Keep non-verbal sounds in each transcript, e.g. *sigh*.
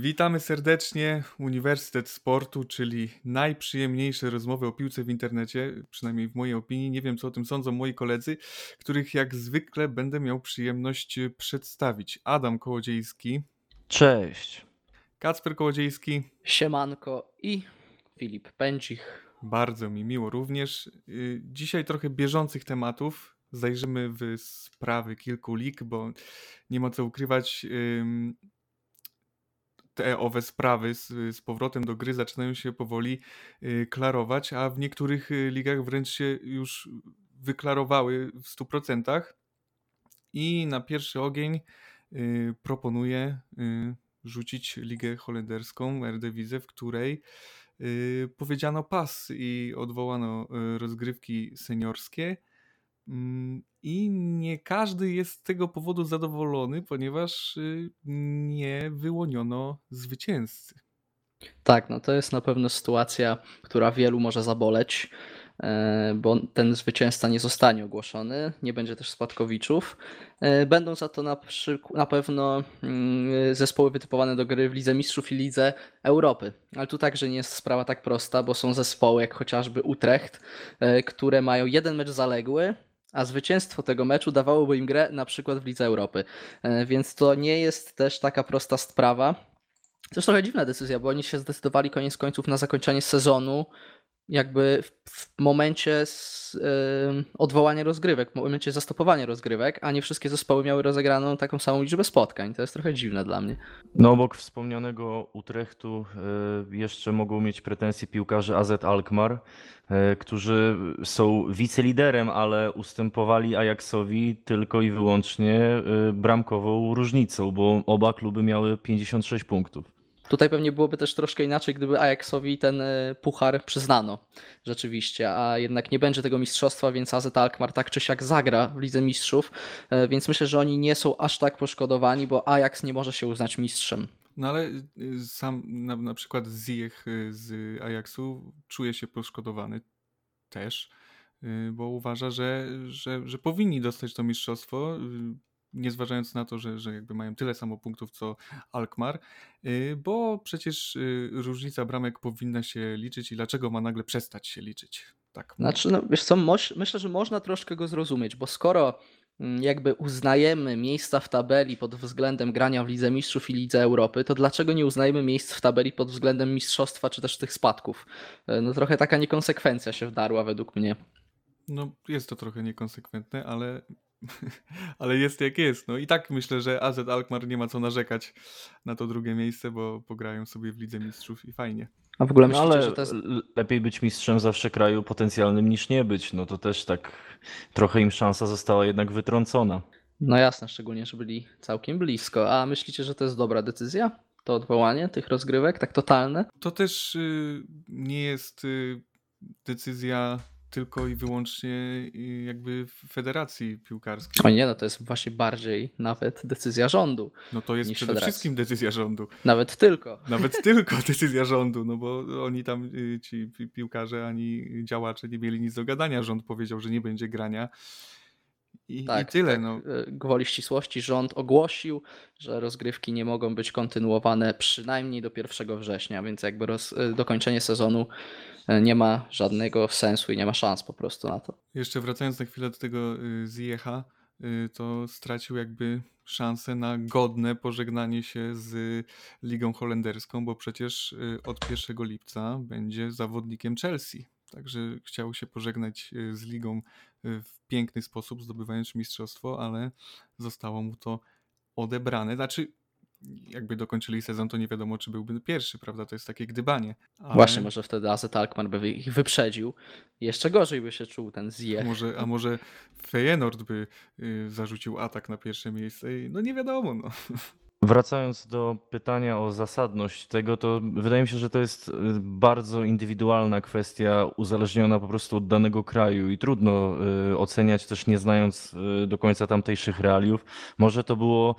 Witamy serdecznie. Uniwersytet Sportu, czyli najprzyjemniejsze rozmowy o piłce w internecie, przynajmniej w mojej opinii. Nie wiem, co o tym sądzą moi koledzy, których jak zwykle będę miał przyjemność przedstawić. Adam Kołodziejski, Cześć. Kacper Kołodziejski. Siemanko i Filip Pędzich. Bardzo mi miło również. Y, Dzisiaj trochę bieżących tematów. Zajrzymy w sprawy kilku lig, bo nie ma co ukrywać. Te owe sprawy z, z powrotem do gry zaczynają się powoli y, klarować, a w niektórych y, ligach wręcz się już wyklarowały w 100%. I na pierwszy ogień y, proponuję rzucić ligę holenderską, Eredivisie, w której powiedziano pas i odwołano rozgrywki seniorskie. I nie każdy jest z tego powodu zadowolony, ponieważ y, nie wyłoniono zwycięzcy. Tak, no to jest na pewno sytuacja, która wielu może zaboleć, e, bo ten zwycięzca nie zostanie ogłoszony, nie będzie też spadkowiczów. E, Będą za to na, na pewno mm, zespoły wytypowane do gry w Lidze Mistrzów i Lidze Europy. Ale tu także nie jest sprawa tak prosta, bo są zespoły jak chociażby Utrecht, e, które mają jeden mecz zaległy, a zwycięstwo tego meczu dawałoby im grę na przykład w Lidze Europy. E, Więc to nie jest też taka prosta sprawa. To jest trochę dziwna decyzja, bo oni się zdecydowali koniec końców na zakończenie sezonu, jakby w, momencie z, odwołania rozgrywek, w momencie zastopowania rozgrywek, a nie wszystkie zespoły miały rozegraną taką samą liczbę spotkań. To jest trochę dziwne dla mnie. No obok wspomnianego Utrechtu e, jeszcze mogą mieć pretensje piłkarze AZ Alkmaar, e, którzy są wiceliderem, ale ustępowali Ajaxowi tylko i wyłącznie e, bramkową różnicą, bo oba kluby miały 56 punktów. Tutaj pewnie byłoby też troszkę inaczej, gdyby Ajaxowi ten e, puchar przyznano rzeczywiście, a jednak nie będzie tego mistrzostwa, więc AZ Alkmaar tak czy siak zagra w Lidze Mistrzów, e, więc myślę, że oni nie są aż tak poszkodowani, bo Ajax nie może się uznać mistrzem. No ale y, sam na, na przykład Ziyech z Ajaxu czuje się poszkodowany też, bo uważa, że, że, że powinni dostać to mistrzostwo, nie zważając na to, że, że jakby mają tyle samo punktów co Alkmaar, y, bo przecież y, różnica bramek powinna się liczyć i dlaczego ma nagle przestać się liczyć? Tak. Znaczy, no, wiesz co, myślę, że można troszkę go zrozumieć, bo skoro mm, jakby uznajemy miejsca w tabeli pod względem grania w Lidze Mistrzów i Lidze Europy, to dlaczego nie uznajemy miejsc w tabeli pod względem mistrzostwa czy też tych spadków? E, No trochę taka niekonsekwencja się wdarła według mnie. No, jest to trochę niekonsekwentne, ale, *laughs* ale jest jak jest. No i tak myślę, że AZ Alkmaar nie ma co narzekać na to drugie miejsce, bo pograją sobie w Lidze Mistrzów i fajnie. A w ogóle No myślicie, ale że to jest... lepiej być mistrzem zawsze kraju potencjalnym niż nie być. No to też tak trochę im szansa została jednak wytrącona. No jasne, szczególnie, że byli całkiem blisko. A myślicie, że to jest dobra decyzja? To odwołanie tych rozgrywek, tak totalne? To też y, nie jest y, decyzja tylko i wyłącznie y, jakby federacji piłkarskiej. O nie, no to jest właśnie bardziej nawet decyzja rządu. No to jest przede federacji. wszystkim decyzja rządu. Nawet tylko. Nawet *laughs* tylko *laughs* decyzja rządu, no bo oni tam, y, ci pi- piłkarze ani działacze nie mieli nic do gadania. Rząd powiedział, że nie będzie grania. I, Tak, i tyle. tak. No. e, Gwoli ścisłości rząd ogłosił, że rozgrywki nie mogą być kontynuowane przynajmniej do 1 września, więc jakby roz, dokończenie sezonu nie ma żadnego sensu i nie ma szans po prostu na to. Jeszcze wracając na chwilę do tego y, Ziecha, y, to stracił jakby szansę na godne pożegnanie się z Ligą Holenderską, bo przecież y, od 1 lipca będzie zawodnikiem Chelsea. Także chciał się pożegnać z ligą w piękny sposób, zdobywając mistrzostwo, ale zostało mu to odebrane. Znaczy, jakby dokończyli sezon, to nie wiadomo, czy byłby pierwszy, prawda? To jest takie gdybanie. Ale... Właśnie, może wtedy AZ Alkmaar by ich wyprzedził. Jeszcze gorzej by się czuł ten Ziyech. Może, a może Feyenoord by y, zarzucił atak na pierwsze miejsce? i- No nie wiadomo. No. *laughs* Wracając do pytania o zasadność tego, to wydaje mi się, że to jest y, bardzo indywidualna kwestia, uzależniona po prostu od danego kraju i trudno y, oceniać też nie znając y, do końca tamtejszych realiów. Może to było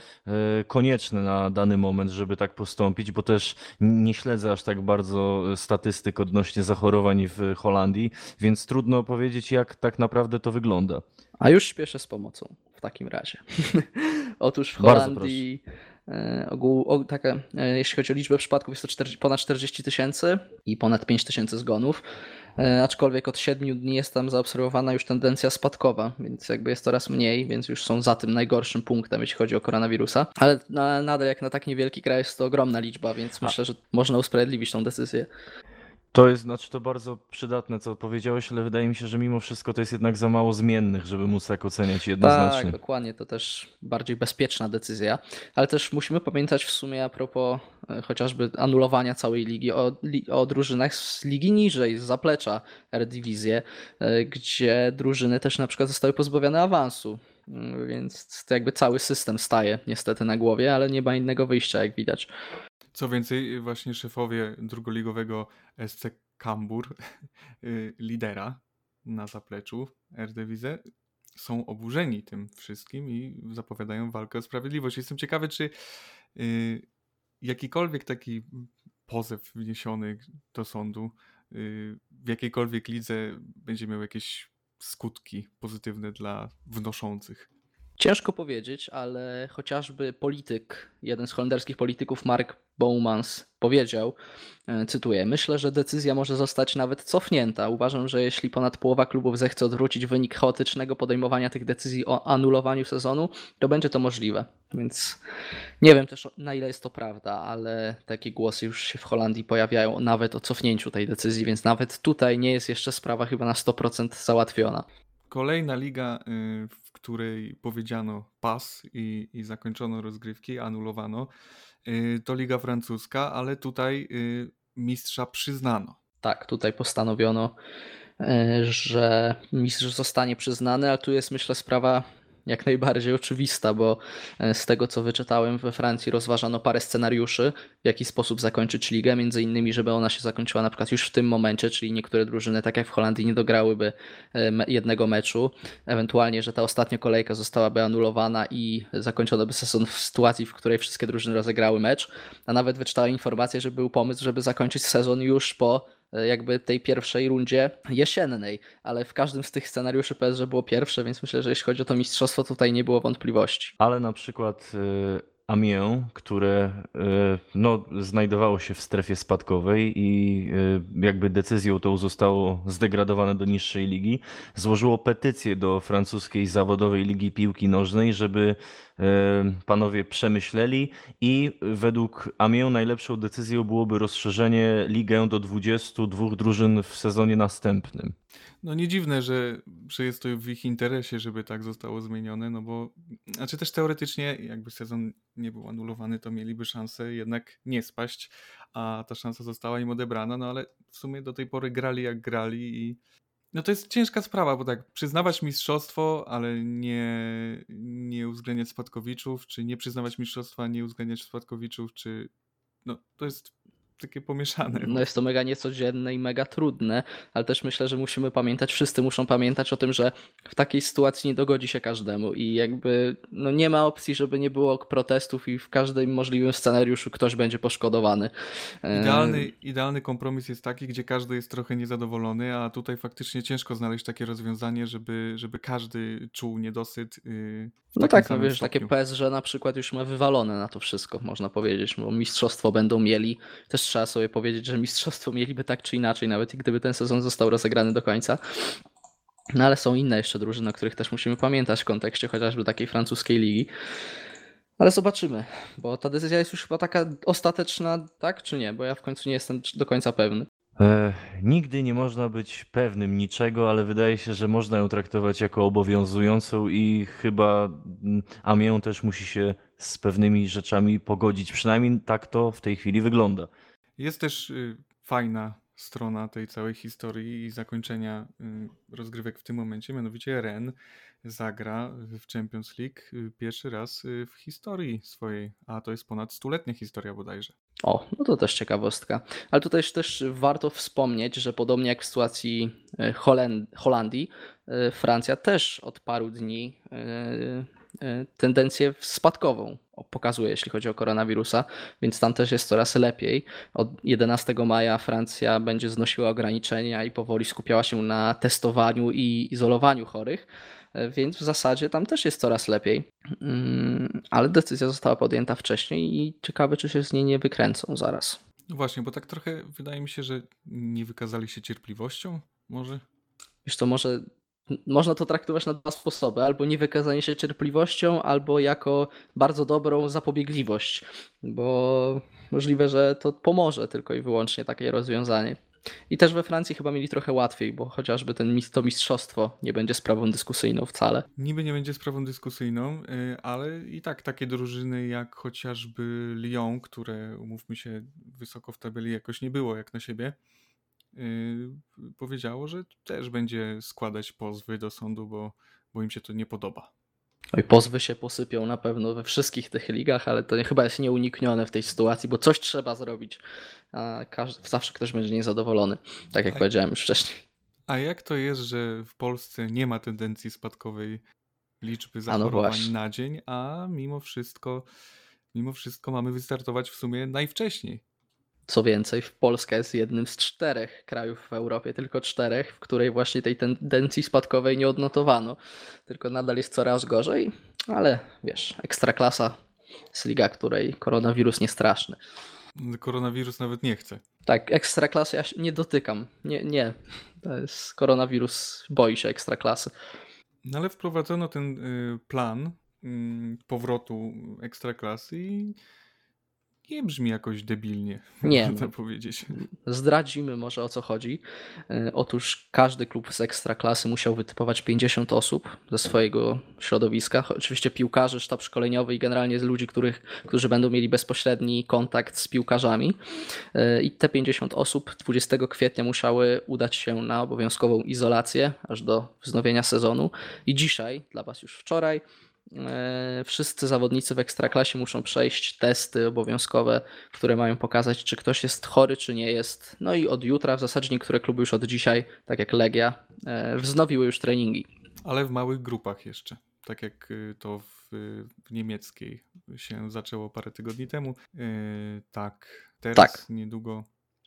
konieczne na dany moment, żeby tak postąpić, bo też nie śledzę aż tak bardzo statystyk odnośnie zachorowań w Holandii, więc trudno powiedzieć, jak tak naprawdę to wygląda. A już śpieszę z pomocą w takim razie. *laughs* Otóż w Holandii ogół, o, taka, e, jeśli chodzi o liczbę przypadków, jest to 40, ponad 40 tysięcy i ponad 5 tysięcy zgonów. E, aczkolwiek od 7 dni jest tam zaobserwowana już tendencja spadkowa, więc jakby jest coraz mniej, więc już są za tym najgorszym punktem, jeśli chodzi o koronawirusa. Ale na, nadal jak na tak niewielki kraj jest to ogromna liczba, więc myślę, że można usprawiedliwić tą decyzję. To jest, znaczy to bardzo przydatne, co powiedziałeś, ale wydaje mi się, że mimo wszystko to jest jednak za mało zmiennych, żeby móc tak oceniać jednoznacznie. Tak, dokładnie, to też bardziej bezpieczna decyzja, ale też musimy pamiętać w sumie a propos e, chociażby anulowania całej ligi o, o drużynach z ligi niżej, z zaplecza Eredivisie, e, gdzie drużyny też na przykład zostały pozbawione awansu, Mm, więc to jakby cały system staje niestety na głowie, ale nie ma innego wyjścia, jak widać. Co więcej, właśnie szefowie drugoligowego SC Kambur, *laughs* y, lidera na zapleczu Eredivisie, są oburzeni tym wszystkim i zapowiadają walkę o sprawiedliwość. Jestem ciekawy, czy y, jakikolwiek taki pozew wniesiony do sądu y, w jakiejkolwiek lidze będzie miał jakieś skutki pozytywne dla wnoszących. Ciężko powiedzieć, ale chociażby polityk, jeden z holenderskich polityków, Mark Boumans, powiedział, e, cytuję, myślę, że decyzja może zostać nawet cofnięta. Uważam, że jeśli ponad połowa klubów zechce odwrócić wynik chaotycznego podejmowania tych decyzji o anulowaniu sezonu, to będzie to możliwe. Więc nie wiem też na ile jest to prawda, ale takie głosy już się w Holandii pojawiają nawet o cofnięciu tej decyzji, więc nawet tutaj nie jest jeszcze sprawa chyba na 100% załatwiona. Kolejna liga, y, w której powiedziano pas i, i zakończono rozgrywki, anulowano, to liga francuska, ale tutaj y, mistrza przyznano. Tak, tutaj postanowiono, że mistrz zostanie przyznany, ale tu jest myślę sprawa jak najbardziej oczywista, bo e, z tego co wyczytałem we Francji rozważano parę scenariuszy, w jaki sposób zakończyć ligę, między innymi, żeby ona się zakończyła na przykład już w tym momencie, czyli niektóre drużyny, tak jak w Holandii, nie dograłyby e, jednego meczu, ewentualnie, że ta ostatnia kolejka zostałaby anulowana i zakończono by sezon w sytuacji, w której wszystkie drużyny rozegrały mecz, a nawet wyczytałem informację, że był pomysł, żeby zakończyć sezon już po jakby tej pierwszej rundzie jesiennej, ale w każdym z tych scenariuszy PSG było pierwsze, więc myślę, że jeśli chodzi o to mistrzostwo, tutaj nie było wątpliwości. Ale na przykład e, Amiens, które e, no, znajdowało się w strefie spadkowej i e, jakby decyzją tą zostało zdegradowane do niższej ligi, złożyło petycję do francuskiej zawodowej ligi piłki nożnej, żeby e, panowie przemyśleli i według Amiens najlepszą decyzją byłoby rozszerzenie ligę do 22 drużyn w sezonie następnym. No nie dziwne, że, że jest to w ich interesie, żeby tak zostało zmienione, no bo znaczy też teoretycznie jakby sezon nie był anulowany, to mieliby szansę jednak nie spaść, a ta szansa została im odebrana, no ale w sumie do tej pory grali jak grali i no to jest ciężka sprawa, bo tak przyznawać mistrzostwo, ale nie, nie uwzględniać spadkowiczów, czy nie przyznawać mistrzostwa, nie uwzględniać spadkowiczów, czy no to jest takie pomieszane. No jest to mega niecodzienne i mega trudne, ale też myślę, że musimy pamiętać, wszyscy muszą pamiętać o tym, że w takiej sytuacji nie dogodzi się każdemu i jakby no nie ma opcji, żeby nie było protestów i w każdym możliwym scenariuszu ktoś będzie poszkodowany. Idealny, idealny kompromis jest taki, gdzie każdy jest trochę niezadowolony, a tutaj faktycznie ciężko znaleźć takie rozwiązanie, żeby, żeby każdy czuł niedosyt. Yy, no tak, no wiesz, stopniu. takie PSG na przykład już ma wywalone na to wszystko, można powiedzieć, bo mistrzostwo będą mieli. Też trzeba sobie powiedzieć, że mistrzostwo mieliby tak czy inaczej, nawet gdyby ten sezon został rozegrany do końca. No ale są inne jeszcze drużyny, o których też musimy pamiętać w kontekście chociażby takiej francuskiej ligi. Ale zobaczymy, bo ta decyzja jest już chyba taka ostateczna, tak czy nie? Bo ja w końcu nie jestem do końca pewny. E, nigdy nie można być pewnym niczego, ale wydaje się, że można ją traktować jako obowiązującą i chyba mm, Amiens też musi się z pewnymi rzeczami pogodzić. Przynajmniej tak to w tej chwili wygląda. Jest też y, fajna strona tej całej historii i zakończenia y, rozgrywek w tym momencie, mianowicie Ren zagra w Champions League y, pierwszy raz w historii swojej, a to jest ponad stuletnia historia bodajże. O, no to też ciekawostka. Ale tutaj też warto wspomnieć, że podobnie jak w sytuacji y, Holandii, Francja też od paru dni tendencję spadkową pokazuje, jeśli chodzi o koronawirusa, więc tam też jest coraz lepiej. Od 11 maja Francja będzie znosiła ograniczenia i powoli skupiała się na testowaniu i izolowaniu chorych e, więc w zasadzie tam też jest coraz lepiej. Mm, ale decyzja została podjęta wcześniej i ciekawe, czy się z niej nie wykręcą zaraz. No właśnie, bo tak trochę wydaje mi się, że nie wykazali się cierpliwością, może? Wiesz to może można to traktować na dwa sposoby. Albo nie wykazanie się cierpliwością, albo jako bardzo dobrą zapobiegliwość, bo możliwe, że to pomoże tylko i wyłącznie takie rozwiązanie. I też we Francji chyba mieli trochę łatwiej, bo chociażby ten, to mistrzostwo nie będzie sprawą dyskusyjną wcale. Niby nie będzie sprawą dyskusyjną, y, ale i tak takie drużyny jak chociażby Lyon, które umówmy się wysoko w tabeli jakoś nie było jak na siebie, powiedziało, że też będzie składać pozwy do sądu, bo, bo im się to nie podoba. Oj, pozwy się posypią na pewno we wszystkich tych ligach, ale to chyba jest nieuniknione w tej sytuacji, bo coś trzeba zrobić. A każdy, zawsze ktoś będzie niezadowolony, tak jak a, powiedziałem już wcześniej. A jak to jest, że w Polsce nie ma tendencji spadkowej liczby no zachorowań no na dzień, a mimo wszystko, mimo wszystko mamy wystartować w sumie najwcześniej? Co więcej, Polska jest jednym z czterech krajów w Europie, tylko czterech, w której właśnie tej tendencji spadkowej nie odnotowano. Tylko nadal jest coraz gorzej, ale wiesz, ekstraklasa jest liga, której koronawirus nie straszny. Koronawirus nawet nie chce. Tak, ekstraklasy ja nie dotykam. Nie, nie. To jest koronawirus, boi się ekstraklasy. No ale wprowadzono ten y, plan mm, powrotu ekstraklasy i nie brzmi jakoś debilnie, *laughs* nie. można powiedzieć. Zdradzimy może o co chodzi. E, otóż każdy klub z ekstraklasy musiał wytypować 50 osób ze swojego środowiska. Oczywiście piłkarzy, sztab szkoleniowy i generalnie z ludzi, których, którzy będą mieli bezpośredni kontakt z piłkarzami. E, I te 50 osób 20 kwietnia musiały udać się na obowiązkową izolację aż do wznowienia sezonu. I dzisiaj, dla Was już wczoraj, wszyscy zawodnicy w ekstraklasie muszą przejść testy obowiązkowe, które mają pokazać, czy ktoś jest chory, czy nie jest. No i od jutra, w zasadzie niektóre kluby już od dzisiaj, tak jak Legia, e, wznowiły już treningi. Ale w małych grupach jeszcze, tak jak y, to w, w niemieckiej się zaczęło parę tygodni temu. E, tak, teraz tak. niedługo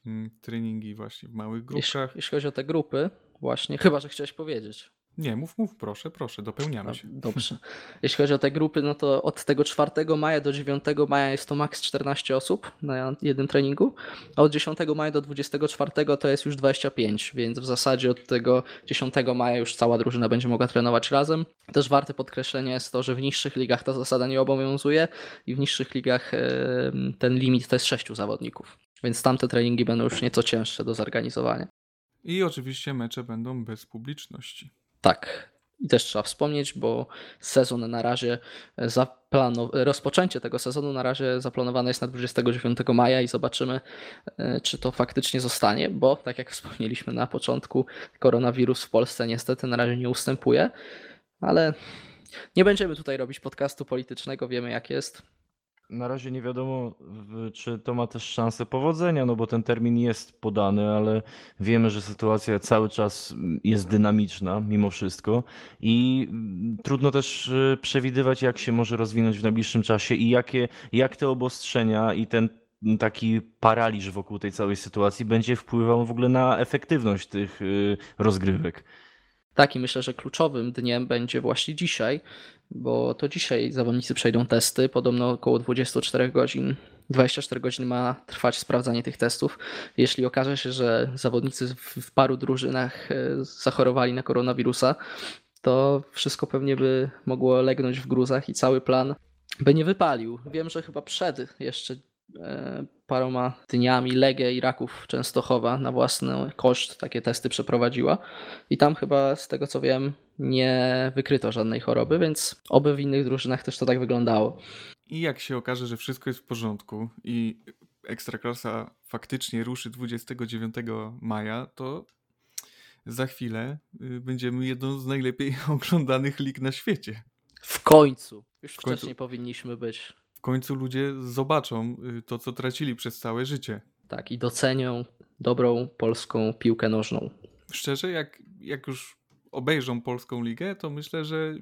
mm, treningi właśnie w małych grupach. Jeśli, jeśli chodzi o te grupy, właśnie, chyba że chciałeś powiedzieć. Nie, mów, mów, proszę, proszę, dopełniamy się. Dobrze. Jeśli chodzi o te grupy, no to od tego 4 maja do 9 maja jest to maks 14 osób na jednym treningu, a od 10 maja do 24 to jest już 25, więc w zasadzie od tego 10 maja już cała drużyna będzie mogła trenować razem. Też warte podkreślenia jest to, że w niższych ligach ta zasada nie obowiązuje i w niższych ligach ten limit to jest 6 zawodników, więc tamte treningi będą już nieco cięższe do zorganizowania. I oczywiście mecze będą bez publiczności. Tak. I też trzeba wspomnieć, bo sezon na razie zaplanow- rozpoczęcie tego sezonu na razie zaplanowane jest na 29 maja i zobaczymy, e, czy to faktycznie zostanie, bo tak jak wspomnieliśmy na początku, koronawirus w Polsce niestety na razie nie ustępuje, ale nie będziemy tutaj robić podcastu politycznego, wiemy jak jest. Na razie nie wiadomo, czy to ma też szansę powodzenia, no bo ten termin jest podany, ale wiemy, że sytuacja cały czas jest dynamiczna mimo wszystko i trudno też e, przewidywać, jak się może rozwinąć w najbliższym czasie i jakie, jak te obostrzenia i ten taki paraliż wokół tej całej sytuacji będzie wpływał w ogóle na efektywność tych e, rozgrywek. Tak, i myślę, że kluczowym dniem będzie właśnie dzisiaj, bo to dzisiaj zawodnicy przejdą testy. Podobno około 24 godzin, 24 godziny ma trwać sprawdzanie tych testów. Jeśli okaże się, że zawodnicy w paru drużynach e, zachorowali na koronawirusa, to wszystko pewnie by mogło legnąć w gruzach i cały plan by nie wypalił. Wiem, że chyba przed jeszcze paroma dniami Legia Iraków Częstochowa na własny koszt takie testy przeprowadziła i tam chyba z tego co wiem nie wykryto żadnej choroby, więc oby w innych drużynach też to tak wyglądało. I jak się okaże, że wszystko jest w porządku i Ekstraklasa faktycznie ruszy 29 maja, to za chwilę y, będziemy jedną z najlepiej *laughs* oglądanych lig na świecie. W końcu. Już w końcu. wcześniej powinniśmy być końcu ludzie zobaczą y, to, co tracili przez całe życie. Tak, i docenią dobrą polską piłkę nożną. Szczerze, jak, jak już obejrzą polską ligę, to myślę, że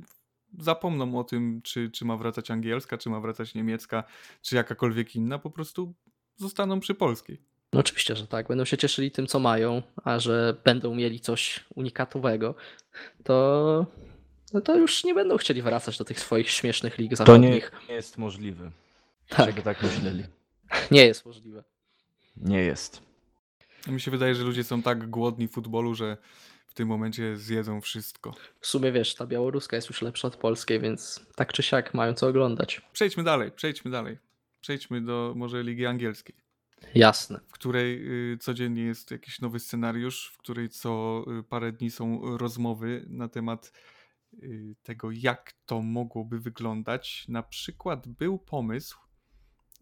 zapomną o tym, czy, czy ma wracać angielska, czy ma wracać niemiecka, czy jakakolwiek inna, po prostu zostaną przy polskiej. No oczywiście, że tak. Będą się cieszyli tym, co mają, a że będą mieli coś unikatowego, to no to już nie będą chcieli wracać do tych swoich śmiesznych lig To zachodnich. nie, nie jest możliwe, tak, żeby tak myśleli. *laughs* nie jest możliwe. Nie jest. Mi się wydaje, że ludzie są tak głodni futbolu, że w tym momencie zjedzą wszystko. W sumie wiesz, ta białoruska jest już lepsza od polskiej, więc tak czy siak mają co oglądać. Przejdźmy dalej, przejdźmy dalej. Przejdźmy do może Ligi Angielskiej, Jasne. w której y, codziennie jest jakiś nowy scenariusz, w której co y, parę dni są rozmowy na temat tego, jak to mogłoby wyglądać. Na przykład był pomysł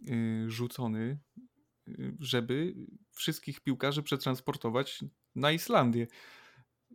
y, rzucony, y, żeby wszystkich piłkarzy przetransportować na Islandię.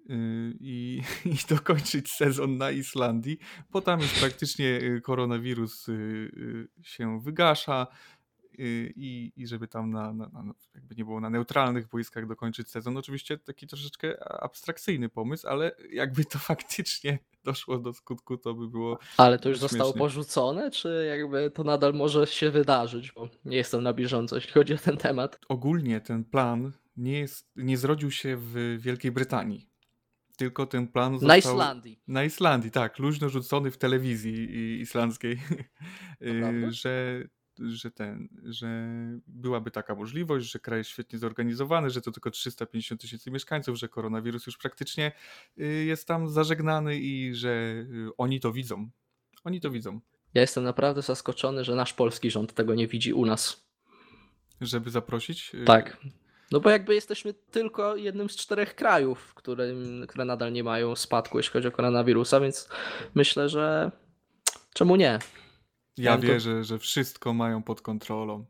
y, I, *laughs* I dokończyć sezon na Islandii, bo tam już praktycznie y, koronawirus y, y, się wygasza y, i, i żeby tam na, na, na, jakby nie było na neutralnych boiskach dokończyć sezon. Oczywiście taki troszeczkę abstrakcyjny pomysł, ale jakby to *laughs* faktycznie doszło do skutku, to by było Ale to już zostało Śmiesznie. porzucone, czy jakby to nadal może się wydarzyć? Bo nie jestem na bieżąco, jeśli chodzi o ten temat. ogólnie ten plan nie, jest, nie zrodził się w Wielkiej Brytanii. Tylko ten plan został... Na Islandii. Na Islandii, tak, luźno rzucony w telewizji islandzkiej, *laughs* y, że, że ten, że byłaby taka możliwość, że kraj jest świetnie zorganizowany, że to tylko 350 tysięcy mieszkańców, że koronawirus już praktycznie y, jest tam zażegnany i że y, oni to widzą. Oni to widzą. Ja jestem naprawdę zaskoczony, że nasz polski rząd tego nie widzi u nas. Żeby zaprosić. y, Tak. No bo jakby jesteśmy tylko jednym z czterech krajów, które, które nadal nie mają spadku, jeśli chodzi o koronawirusa, więc myślę, że czemu nie? Ja to- wierzę, że wszystko mają pod kontrolą.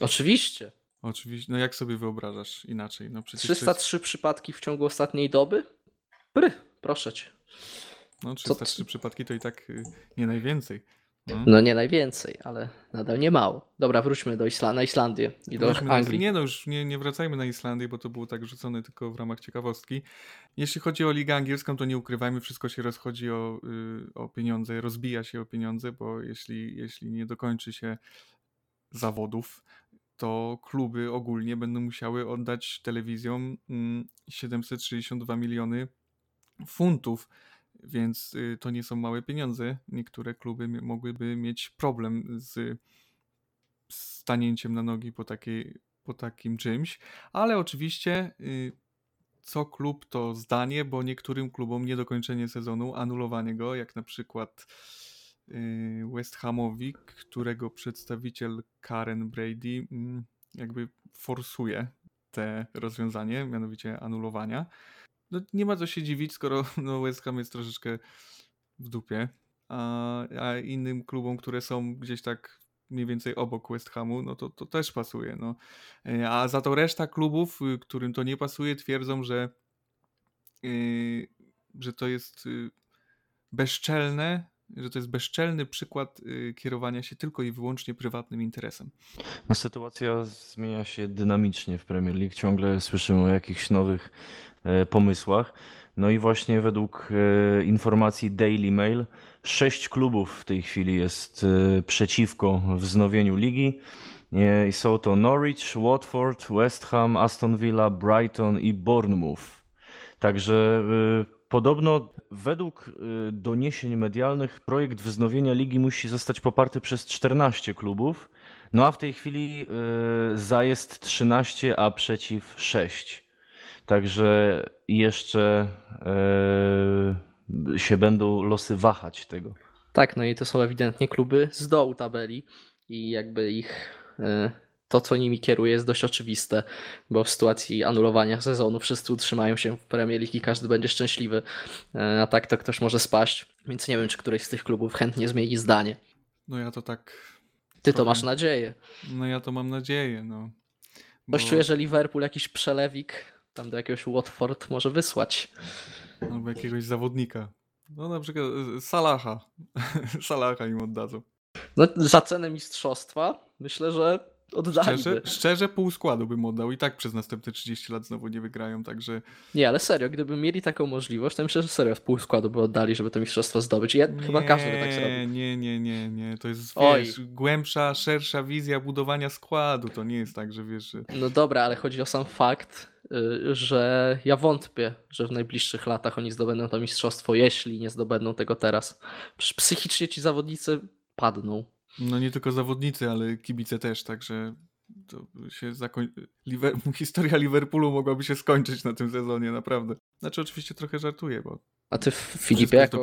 Oczywiście. Oczywiście, no jak sobie wyobrażasz inaczej? No przecież to jest, 303 przypadki w ciągu ostatniej doby? Pry, proszę cię. no co- 303 przypadki to i tak y, nie najwięcej. No. No nie najwięcej, ale nadal nie mało. Dobra, wróćmy do Isla na Islandię i do Wróćmy. Anglii. Nie no, już nie, nie wracajmy na Islandię, bo to było tak rzucone tylko w ramach ciekawostki. Jeśli chodzi o Ligę Angielską, to nie ukrywajmy, wszystko się rozchodzi o, y, o pieniądze, rozbija się o pieniądze, bo jeśli, jeśli nie dokończy się zawodów, to kluby ogólnie będą musiały oddać telewizjom mm, 762 miliony funtów, więc y, to nie są małe pieniądze. Niektóre kluby mogłyby mieć problem z stanięciem na nogi po, takiej, po takim czymś, ale oczywiście y, co klub to zdanie, bo niektórym klubom niedokończenie sezonu, anulowanie go, jak na przykład y, West Hamowi, którego przedstawiciel Karen Brady mm, jakby forsuje te rozwiązanie, mianowicie anulowania. No, nie ma co się dziwić, skoro *laughs* no, West Ham jest troszeczkę w dupie, a, a innym klubom, które są gdzieś tak mniej więcej obok West Hamu, no to, to też pasuje. No. E, A za to reszta klubów, y, którym to nie pasuje, twierdzą, że, yy, że to jest y, bezczelne, że to jest bezczelny przykład y, kierowania się tylko i wyłącznie prywatnym interesem. No, sytuacja zmienia się dynamicznie w Premier League. Ciągle słyszymy o jakichś nowych e, pomysłach. No i właśnie według e, informacji Daily Mail, sześć klubów w tej chwili jest e, przeciwko wznowieniu ligi. I są to Norwich, Watford, West Ham, Aston Villa, Brighton i Bournemouth. Także podobno według y, doniesień medialnych projekt wznowienia ligi musi zostać poparty przez 14 klubów. No a w tej chwili y, za jest 13, a przeciw 6. Także jeszcze y, się będą losy wahać tego. Tak, no i to są ewidentnie kluby z dołu tabeli i jakby ich to, co nimi kieruje, jest dość oczywiste, bo w sytuacji anulowania sezonu wszyscy utrzymają się w Premier League i każdy będzie szczęśliwy, E, a tak to ktoś może spaść, więc nie wiem, czy któryś z tych klubów chętnie zmieni zdanie. No ja to tak, Ty to masz nadzieję. no ja to mam nadzieję, no. Bo- czuję, że Liverpool jakiś przelewik tam do jakiegoś Watford może wysłać. Albo jakiegoś zawodnika. No na przykład y, Salaha. *laughs* Salaha im oddadzą. No, za cenę mistrzostwa myślę, że oddaliby. Szczerze, szczerze pół składu bym oddał i tak przez następne 30 lat znowu nie wygrają, także Nie, ale serio, gdyby mieli taką możliwość, to myślę, że serio w pół składu by oddali, żeby to mistrzostwo zdobyć. Ja, chyba każdy by tak Nie, zrobił. Nie, nie, nie, nie. To jest Oj. wiesz, głębsza, szersza wizja budowania składu. To nie jest tak, że wiesz, że No dobra, ale chodzi o sam fakt, y, że ja wątpię, że w najbliższych latach oni zdobędą to mistrzostwo, jeśli nie zdobędą tego teraz. Przecież psychicznie ci zawodnicy padną. No nie tylko zawodnicy, ale kibice też, także to się zakoń... Liver... *laughs* historia Liverpoolu mogłaby się skończyć na tym sezonie, naprawdę. Znaczy oczywiście trochę żartuję, bo A ty, Filipie, jako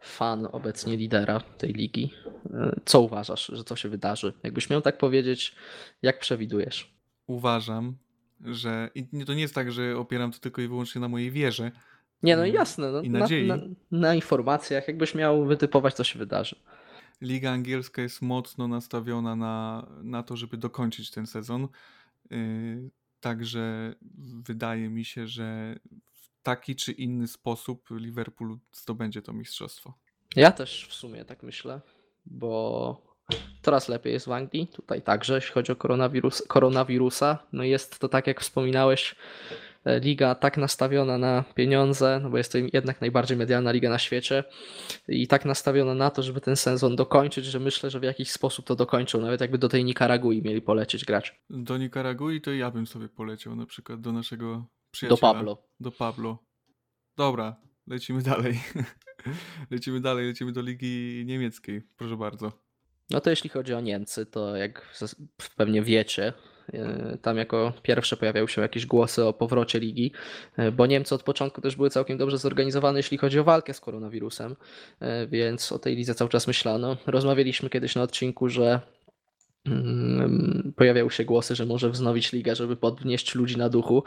fan obecnie lidera tej ligi, y, co uważasz, że co się wydarzy? Jakbyś miał tak powiedzieć, jak przewidujesz? Uważam, że i to nie jest tak, że opieram to tylko i wyłącznie na mojej wierze. Nie, no jasne, no, i na, nadziei. na, na informacjach, jakbyś miał wytypować, co się wydarzy. Liga angielska jest mocno nastawiona na, na to, żeby dokończyć ten sezon. Yy, Także wydaje mi się, że w taki czy inny sposób Liverpool zdobędzie to mistrzostwo. Ja też w sumie tak myślę, bo coraz lepiej jest w Anglii. Tutaj także, jeśli chodzi o koronawirus, koronawirusa. No jest to tak, jak wspominałeś, liga tak nastawiona na pieniądze, no bo jest to jednak najbardziej medialna liga na świecie i tak nastawiona na to, żeby ten sezon dokończyć, że myślę, że w jakiś sposób to dokończą, nawet jakby do tej Nikaragui mieli polecieć grać. Do Nikaragui to ja bym sobie poleciał na przykład do naszego Do przyjaciela. Pablo. Do Pablo. Dobra, lecimy dalej. *laughs* lecimy dalej, lecimy do Ligi Niemieckiej. Proszę bardzo. No to jeśli chodzi o Niemcy, to jak pewnie wiecie, e, tam jako pierwsze pojawiały się jakieś głosy o powrocie ligi, e, bo Niemcy od początku też były całkiem dobrze zorganizowane, jeśli chodzi o walkę z koronawirusem, e, więc o tej lidze cały czas myślano. Rozmawialiśmy kiedyś na odcinku, że mm, pojawiały się głosy, że może wznowić ligę, żeby podnieść ludzi na duchu.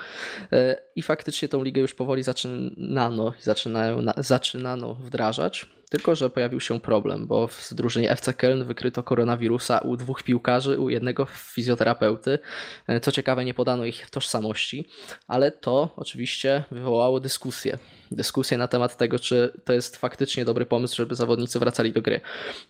E, I faktycznie tą ligę już powoli zaczynano, zaczynają, na- zaczynano wdrażać. Tylko, że pojawił się problem, bo w drużynie FC Köln wykryto koronawirusa u dwóch piłkarzy, u jednego fizjoterapeuty. E, Co ciekawe, nie podano ich tożsamości, ale to oczywiście wywołało dyskusję. Dyskusję na temat tego, czy to jest faktycznie dobry pomysł, żeby zawodnicy wracali do gry.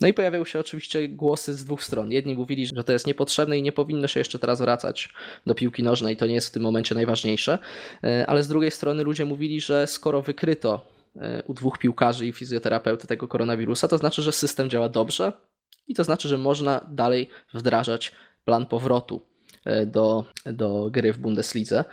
No i pojawiały się oczywiście głosy z dwóch stron. Jedni mówili, że to jest niepotrzebne i nie powinno się jeszcze teraz wracać do piłki nożnej, to nie jest w tym momencie najważniejsze. E, Ale z drugiej strony ludzie mówili, że skoro wykryto u dwóch piłkarzy i fizjoterapeuty tego koronawirusa, to znaczy, że system działa dobrze i to znaczy, że można dalej wdrażać plan powrotu e, do, do gry w Bundeslidze.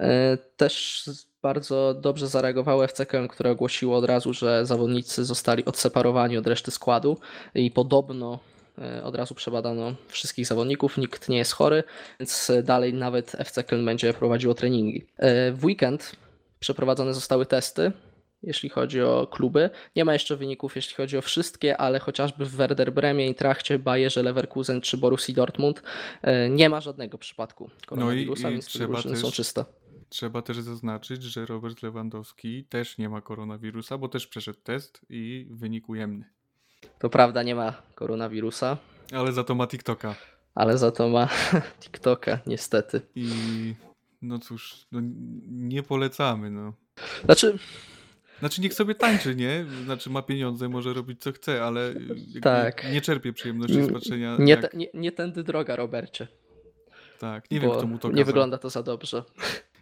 E, Też bardzo dobrze zareagowało FC Köln, które ogłosiło od razu, że zawodnicy zostali odseparowani od reszty składu i podobno e, od razu przebadano wszystkich zawodników, nikt nie jest chory, więc dalej nawet FC Köln będzie prowadziło treningi. W weekend przeprowadzone zostały testy, jeśli chodzi o kluby. Nie ma jeszcze wyników, jeśli chodzi o wszystkie, ale chociażby w Werder Bremie, Eintrachcie, Bayerze Leverkusen czy Borussii Dortmund e, nie ma żadnego przypadku koronawirusa, i więc te trzeba drużyny są też- czyste. Trzeba też zaznaczyć, że Robert Lewandowski też nie ma koronawirusa, bo też przeszedł test i wynik ujemny. To prawda, nie ma koronawirusa, Ale za to ma TikToka. ale za to ma *laughs* TikToka, niestety. I no cóż, no, nie polecamy. No. Znaczy, Znaczy niech sobie tańczy, nie? Znaczy ma pieniądze, może robić co chce, ale jakby Tak. nie czerpie przyjemności z patrzenia. nie, jak, te, nie, nie tędy droga, Robercie. tak, nie bo wiem kto mu to Nie kazał. wygląda to za dobrze. *laughs*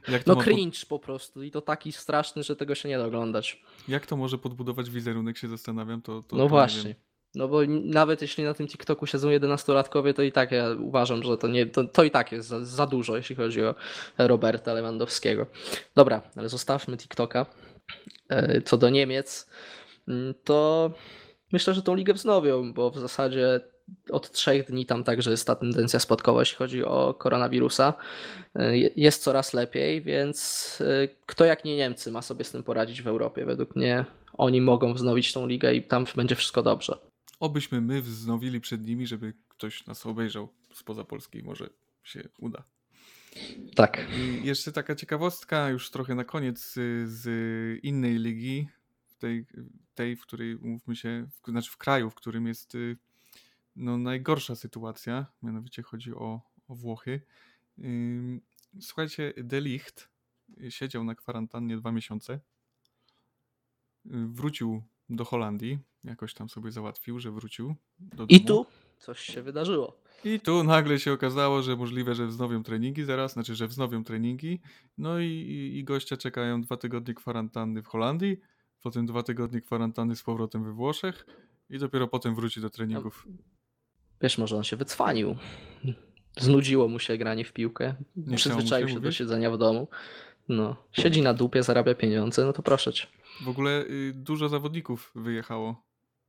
To, No ma cringe po prostu i to taki straszny, że tego się nie da oglądać. jak to może podbudować wizerunek, się zastanawiam, to, to to No nie właśnie. No bo nawet jeśli na tym TikToku siedzą 11-latkowie, to i tak ja uważam, że to, nie, to, to i tak jest za, za dużo, jeśli chodzi o Roberta Lewandowskiego. Dobra, ale zostawmy TikToka. E, Co do Niemiec, mm, to myślę, że tą ligę wznowią, bo w zasadzie od trzech dni tam także jest ta tendencja spadkowa, jeśli chodzi o koronawirusa. E, je- Jest coraz lepiej, więc e, kto jak nie Niemcy ma sobie z tym poradzić w Europie? Według mnie oni mogą wznowić tą ligę i tam będzie wszystko dobrze. Obyśmy my wznowili przed nimi, żeby ktoś nas obejrzał spoza Polski, może się uda. Tak. I jeszcze taka ciekawostka, już trochę na koniec y, z innej ligi, tej, tej w której umówmy się, w, znaczy w kraju, w którym jest y, no, najgorsza sytuacja, mianowicie chodzi o, o Włochy. Słuchajcie, De Ligt siedział na kwarantannie dwa miesiące. Y, Wrócił do Holandii, jakoś tam sobie załatwił, że wrócił do I domu. tu coś się wydarzyło. I tu nagle się okazało, że możliwe, że wznowią treningi zaraz, znaczy, że wznowią treningi. No i, i, gościa czekają dwa tygodnie kwarantanny w Holandii, potem dwa tygodnie kwarantanny z powrotem we Włoszech i dopiero potem wróci do treningów. Wiesz, może on się wycwanił. Znudziło mu się granie w piłkę. się, Przyzwyczaił się do mówisz? siedzenia w domu. No, siedzi na dupie, zarabia pieniądze, no to proszę cię. W ogóle y, dużo zawodników wyjechało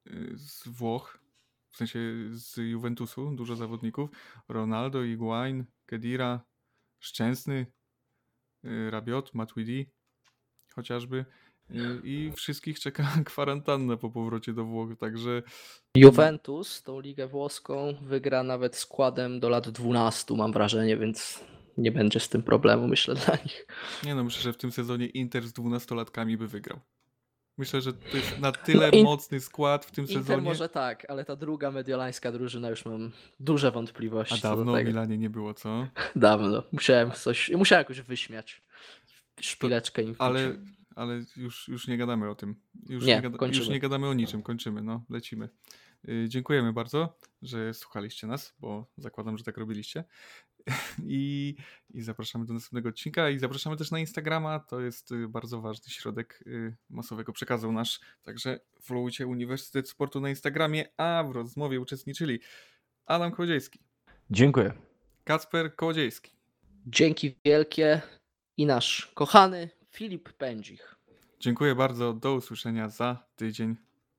y, z Włoch, w sensie z Juventusu, dużo zawodników. Ronaldo, Higuain, Kedira, Szczęsny, y, Rabiot, Matuidi chociażby. Y, I wszystkich czeka *laughs* kwarantanna po powrocie do Włoch, także Juventus tą ligę włoską wygra nawet składem do lat 12, mam wrażenie, więc nie będzie z tym problemu, myślę, dla nich. nie no, myślę, że w tym sezonie Inter z dwunastolatkami by wygrał. Myślę, że to jest na tyle In- mocny skład w tym Inter sezonie. może tak, ale ta druga mediolańska drużyna już mam duże wątpliwości. A dawno tego. Milanie nie było, co? *laughs* Dawno. Musiałem coś, musiałem jakoś wyśmiać. Szpileczkę im Ale, ale już, już nie gadamy o tym. Już Nie, nie, gada, już nie gadamy o niczym, kończymy, no, lecimy. Y, Dziękujemy bardzo, że słuchaliście nas, bo zakładam, że tak robiliście. *laughs* I, I zapraszamy do następnego odcinka i zapraszamy też na Instagrama. To jest y, bardzo ważny środek y, masowego przekazu nasz. Także followujcie Uniwersytet Sportu na Instagramie, a w rozmowie uczestniczyli Adam Kołodziejski, Dziękuję. Kacper Kołodziejski. Dzięki wielkie i nasz kochany Filip Pędzich. Dziękuję bardzo. Do usłyszenia za tydzień.